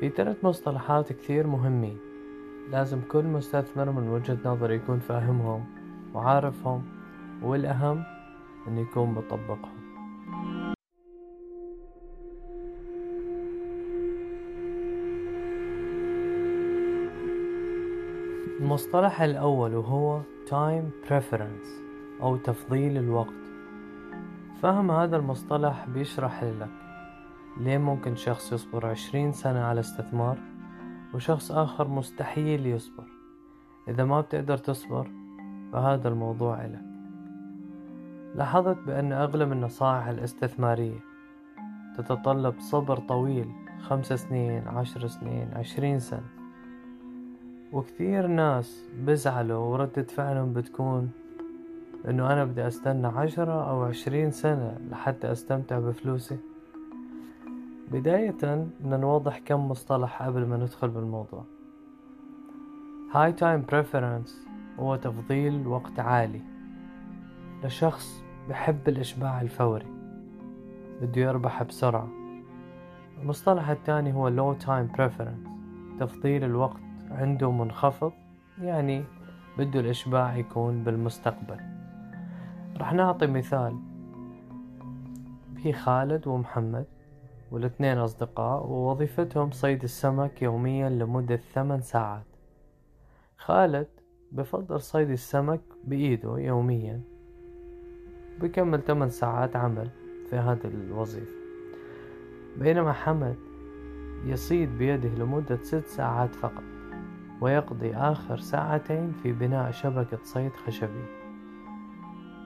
في ثلاث مصطلحات كثير مهمين. لازم كل مستثمر من وجهة نظري يكون فاهمهم وعارفهم والأهم إنه يكون بطبقهم المصطلح الأول وهو time preference أو تفضيل الوقت. فهم هذا المصطلح بيشرح لك ليه ممكن شخص يصبر عشرين سنة على استثمار وشخص آخر مستحيل يصبر؟ إذا ما بتقدر تصبر فهذا الموضوع إلك. لاحظت بأن أغلب النصائح الاستثمارية تتطلب صبر طويل خمس سنين عشر سنين عشرين سنة. وكثير ناس بزعلوا وردة فعلهم بتكون إنه أنا بدي أستنى عشرة أو عشرين سنة لحتى أستمتع بفلوسي. بداية بدنا نوضح كم مصطلح قبل ما ندخل بالموضوع. High Time Preference هو تفضيل وقت عالي لشخص بحب الإشباع الفوري بده يربح بسرعة. المصطلح الثاني هو Low Time Preference تفضيل الوقت عنده منخفض يعني بده الإشباع يكون بالمستقبل. رح نعطي مثال. في خالد ومحمد والاثنين أصدقاء ووظيفتهم صيد السمك يوميا لمدة ثمان ساعات. خالد بفضل صيد السمك بإيده يوميا بكمل ثمان ساعات عمل في هذه الوظيفة. بينما حمد يصيد بيده لمدة ست ساعات فقط ويقضي آخر ساعتين في بناء شبكة صيد خشبي.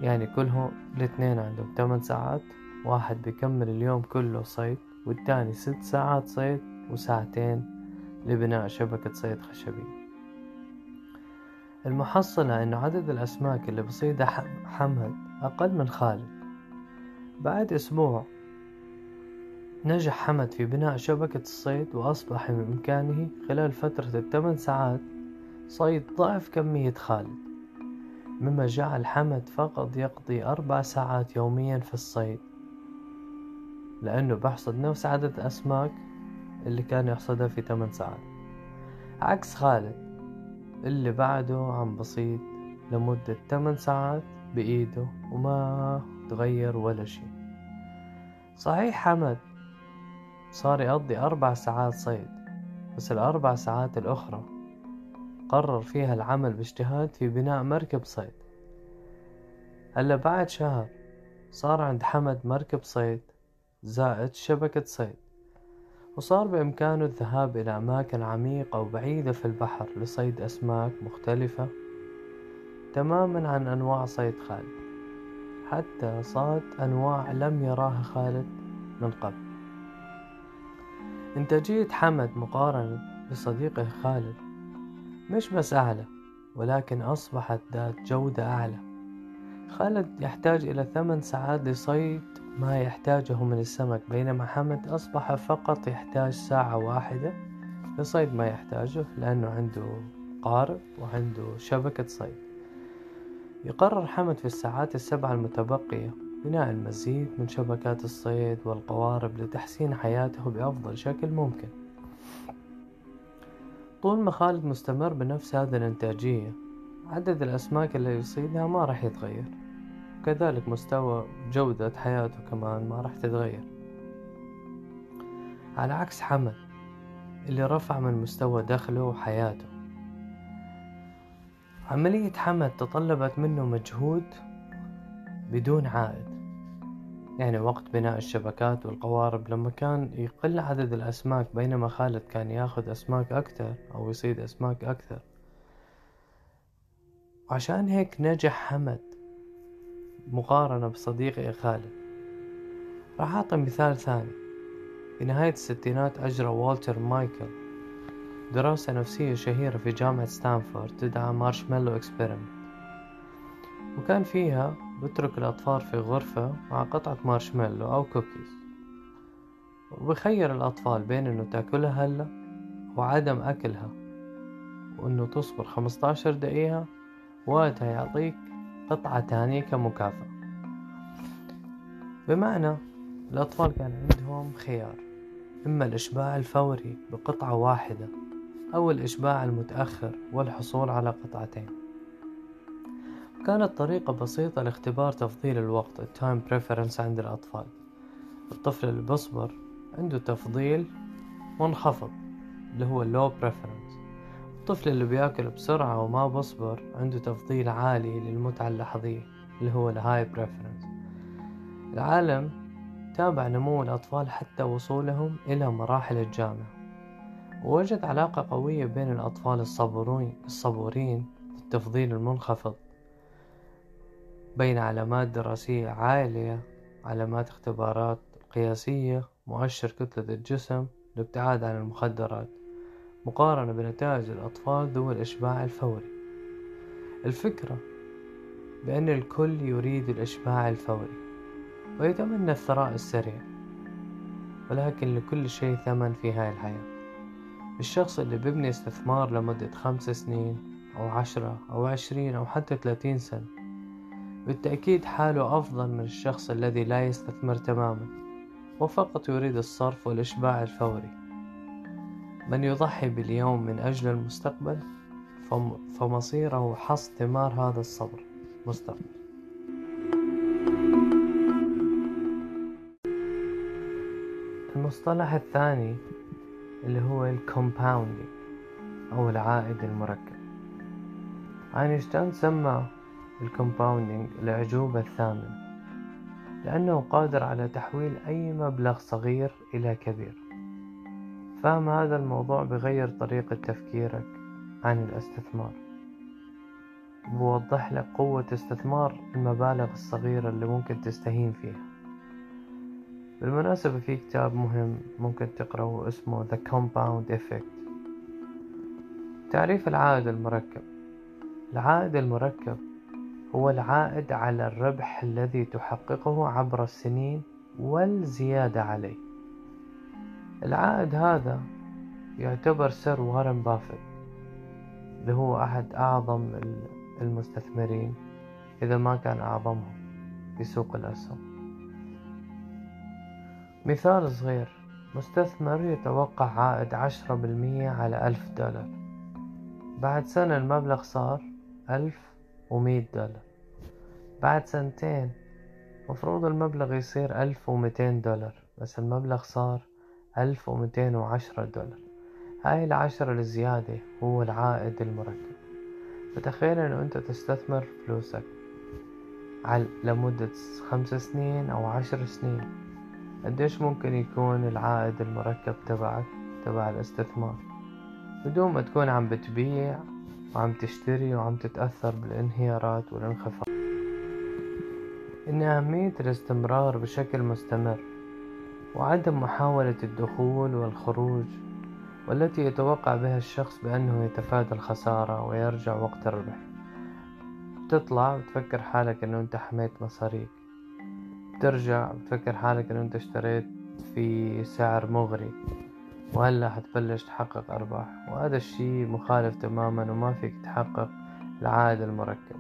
يعني كلهم الاثنين عندهم 8 ساعات واحد بيكمل اليوم كله صيد والتاني ست ساعات صيد وساعتين لبناء شبكة صيد خشبي. المحصلة إنه عدد الأسماك اللي بصيدها حمد أقل من خالد. بعد أسبوع نجح حمد في بناء شبكة الصيد وأصبح بإمكانه خلال فترة الثمان ساعات صيد ضعف كمية خالد مما جعل حمد فقط يقضي أربع ساعات يوميا في الصيد. لأنه بحصد نفس عدد الأسماك اللي كان يحصدها في ثمان ساعات. عكس خالد اللي بعده عم بصيد لمدة 8 ساعات بإيده وما تغير ولا شي صحيح حمد صار يقضي أربع ساعات صيد بس الأربع ساعات الأخرى قرر فيها العمل باجتهاد في بناء مركب صيد. هلأ بعد شهر صار عند حمد مركب صيد زائد شبكة صيد. وصار بإمكانه الذهاب إلى أماكن عميقة وبعيدة في البحر لصيد أسماك مختلفة تماما عن أنواع صيد خالد. حتى صاد أنواع لم يراها خالد من قبل. إنتاجية حمد مقارنة بصديقه خالد مش بس أعلى ولكن أصبحت ذات جودة أعلى. خالد يحتاج إلى ثمان ساعات لصيد ما يحتاجه من السمك بينما حمد أصبح فقط يحتاج ساعة واحدة لصيد ما يحتاجه لأنه عنده قارب وعنده شبكة صيد. يقرر حمد في الساعات السبعة المتبقية بناء المزيد من شبكات الصيد والقوارب لتحسين حياته بأفضل شكل ممكن. طول ما خالد مستمر بنفس هذه الإنتاجية عدد الأسماك اللي يصيدها ما راح يتغير. وكذلك مستوى جودة حياته كمان ما راح تتغير. على عكس حمد اللي رفع من مستوى دخله وحياته. عملية حمد تطلبت منه مجهود بدون عائد. يعني وقت بناء الشبكات والقوارب لما كان يقل عدد الأسماك بينما خالد كان ياخذ أسماك أكثر أو يصيد أسماك أكثر. وعشان هيك نجح حمد مقارنة بصديقي خالد. راح أعطي مثال ثاني. في نهاية الستينات أجرى والتر مايكل دراسة نفسية شهيرة في جامعة ستانفورد تدعى marshmallow experiment. وكان فيها بترك الأطفال في غرفة مع قطعة مارشميلو أو كوكيز. وبخير الأطفال بين إنه تأكلها هلأ وعدم أكلها. وإنه تصبر خمستاشر دقيقة وقتها يعطيك قطعة تانية كمكافأة. بمعنى الأطفال كان عندهم خيار إما الإشباع الفوري بقطعة واحدة أو الإشباع المتأخر والحصول على قطعتين. كانت طريقة بسيطة لاختبار تفضيل الوقت ال time preference عند الأطفال. الطفل اللي بصبر عنده تفضيل منخفض اللي هو ال low preference الطفل اللي بياكل بسرعة وما بصبر عنده تفضيل عالي للمتعة اللحظية اللي هو ال high preference العالم تابع نمو الأطفال حتى وصولهم إلى مراحل الجامعة. ووجد علاقة قوية بين الأطفال الصبورين الصبورين التفضيل المنخفض. بين علامات دراسية عالية علامات اختبارات قياسية مؤشر كتلة الجسم الابتعاد عن المخدرات. مقارنة بنتائج الأطفال ذوي الإشباع الفوري. الفكرة بأن الكل يريد الإشباع الفوري ويتمنى الثراء السريع ولكن لكل شيء ثمن في هاي الحياة. الشخص اللي بيبني استثمار لمدة خمس سنين أو عشرة أو عشرين أو حتى ثلاثين سنة بالتأكيد حاله أفضل من الشخص الذي لا يستثمر تماما وفقط يريد الصرف والإشباع الفوري. من يضحي باليوم من أجل المستقبل فمصيره حصد ثمار هذا الصبر. مستقبل. المصطلح الثاني اللي هو ال compounding أو العائد المركب. أينشتاين سمى ال compounding الأعجوبة الثامنة لأنه قادر على تحويل أي مبلغ صغير إلى كبير. فهم هذا الموضوع بغير طريقة تفكيرك عن الاستثمار. بوضح لك قوة استثمار المبالغ الصغيرة اللي ممكن تستهين فيها. بالمناسبة في كتاب مهم ممكن تقرأه اسمه The Compound Effect. تعريف العائد المركب. العائد المركب هو العائد على الربح الذي تحققه عبر السنين والزيادة عليه. العائد هذا يعتبر سر وارن بافيت اللي هو أحد أعظم المستثمرين إذا ما كان أعظمهم في سوق الأسهم مثال صغير مستثمر يتوقع عائد عشرة بالمية على ألف دولار. بعد سنة المبلغ صار ألف ومية دولار. بعد سنتين مفروض المبلغ يصير ألف ومتين دولار بس المبلغ صار ألف ومتين وعشرة دولار. هاي العشرة الزيادة هو العائد المركب فتخيل إنه أنت تستثمر فلوسك على لمدة خمس سنين أو عشر سنين. قديش ممكن يكون العائد المركب تبعك تبع الاستثمار؟ بدون ما تكون عم بتبيع وعم تشتري وعم تتأثر بالانهيارات والانخفاض. إن أهمية الاستمرار بشكل مستمر وعدم محاولة الدخول والخروج والتي يتوقع بها الشخص بأنه يتفادى الخسارة ويرجع وقت الربح. بتطلع بتفكر حالك أنه أنت حميت مصاريك. بترجع بتفكر حالك أنه أنت اشتريت في سعر مغري. وهلأ حتبلش تحقق أرباح. وهذا الشي مخالف تماما وما فيك تحقق العائد المركب.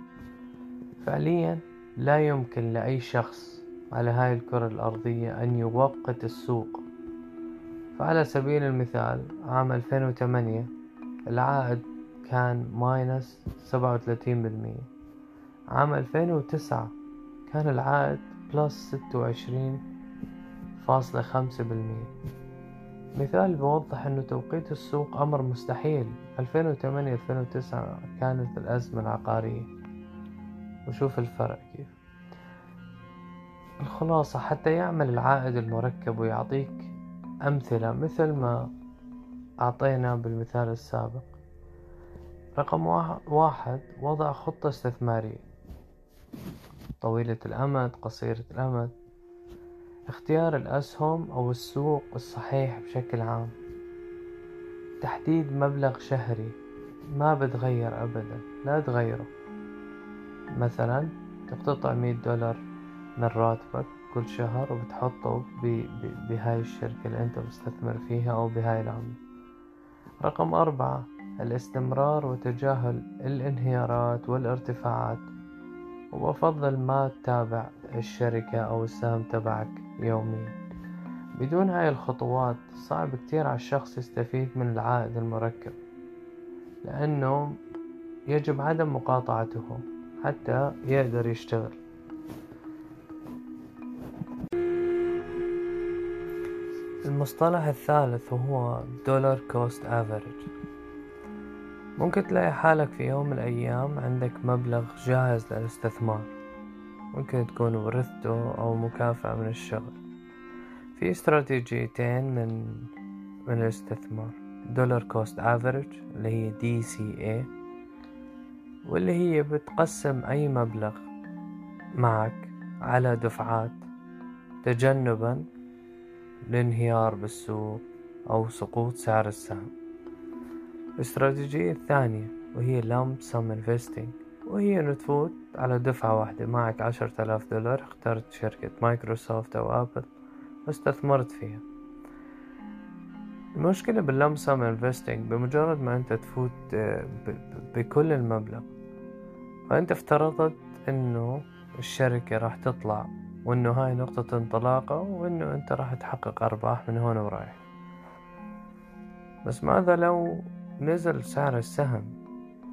فعليا لا يمكن لأي شخص على هاي الكرة الأرضية أن يوقت السوق. فعلى سبيل المثال عام 2008 العائد كان minus سبعة وثلاثين بالمية. عام 2009 كان العائد plus ستة وعشرين فاصلة خمسة بالمية. مثال بوضح أنه توقيت السوق أمر مستحيل. 2008-2009 كانت الأزمة العقارية. وشوف الفرق كيف. الخلاصة حتى يعمل العائد المركب ويعطيك أمثلة مثل ما أعطينا بالمثال السابق. رقم واحد وضع خطة استثمارية. طويلة الأمد قصيرة الأمد. اختيار الأسهم أو السوق الصحيح بشكل عام. تحديد مبلغ شهري. ما بتغير أبدا لا تغيره. مثلا تقتطع مية دولار. من راتبك كل شهر وبتحطه بهاي الشركة اللي انت مستثمر فيها أو بهاي العملة. رقم أربعة الاستمرار وتجاهل الانهيارات والارتفاعات. وبفضل ما تتابع الشركة أو السهم تبعك يوميا. بدون هاي الخطوات صعب كتير على الشخص يستفيد من العائد المركب. لأنه يجب عدم مقاطعته حتى يقدر يشتغل. المصطلح الثالث هو dollar cost average ممكن تلاقي حالك في يوم من الأيام عندك مبلغ جاهز للاستثمار. ممكن تكون ورثته أو مكافأة من الشغل. في استراتيجيتين من من الاستثمار. dollar cost average اللي هي DCA واللي هي بتقسم أي مبلغ معك على دفعات تجنبا الانهيار بالسوق أو سقوط سعر السهم. الاستراتيجية الثانية وهي lump sum investing وهي إنه تفوت على دفعة واحدة. معك عشرة آلاف دولار اخترت شركة مايكروسوفت أو Apple واستثمرت فيها. المشكلة بال lump sum investing بمجرد ما أنت تفوت آه، بكل المبلغ فأنت افترضت إنه الشركة راح تطلع وإنه هاي نقطة انطلاقة وإنه أنت راح تحقق أرباح من هون ورايح. بس ماذا لو نزل سعر السهم؟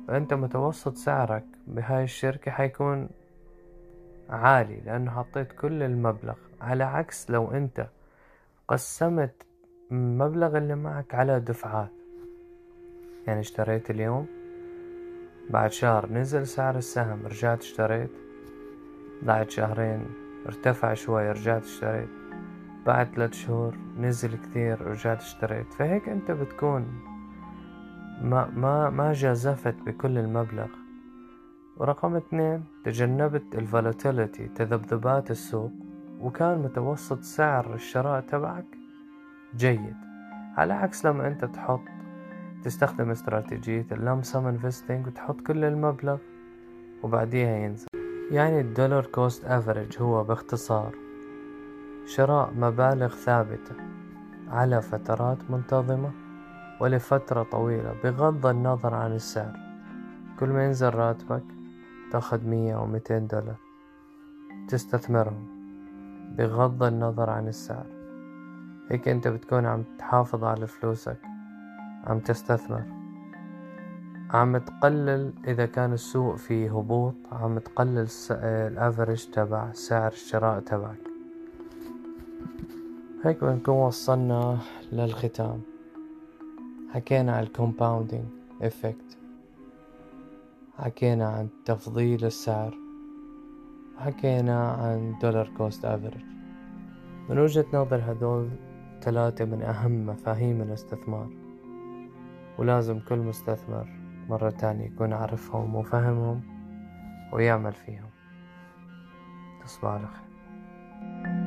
فانت متوسط سعرك بهاي الشركة حيكون عالي لأنه حطيت كل المبلغ. على عكس لو أنت قسمت المبلغ اللي معك على دفعات. يعني اشتريت اليوم بعد شهر نزل سعر السهم رجعت اشتريت بعد شهرين ارتفع شوي رجعت اشتريت. بعد ثلاث شهور نزل كثير رجعت اشتريت. فهيك أنت بتكون ما ما ما جازفت بكل المبلغ. ورقم اثنين تجنبت ال volatility تذبذبات السوق وكان متوسط سعر الشراء تبعك جيد. على عكس لما أنت تحط تستخدم استراتيجية ال lump sum investing وتحط كل المبلغ وبعديها ينزل. يعني ال dollar cost average هو باختصار شراء مبالغ ثابتة على فترات منتظمة ولفترة طويلة بغض النظر عن السعر. كل ما ينزل راتبك تاخد مية أو ميتين دولار تستثمرهم بغض النظر عن السعر. هيك أنت بتكون عم تحافظ على فلوسك عم تستثمر. عم تقلل إذا كان السوق فيه هبوط عم تقلل ال average تبع سعر الشراء تبعك. هيك بنكون وصلنا للختام. حكينا عن ال compounding effect حكينا عن تفضيل السعر. حكينا عن dollar cost average من وجهة نظر هدول ثلاثة من أهم مفاهيم الاستثمار. ولازم كل مستثمر مرة تانية يكون عارفهم وفهمهم ويعمل فيهم. تصبح على خير.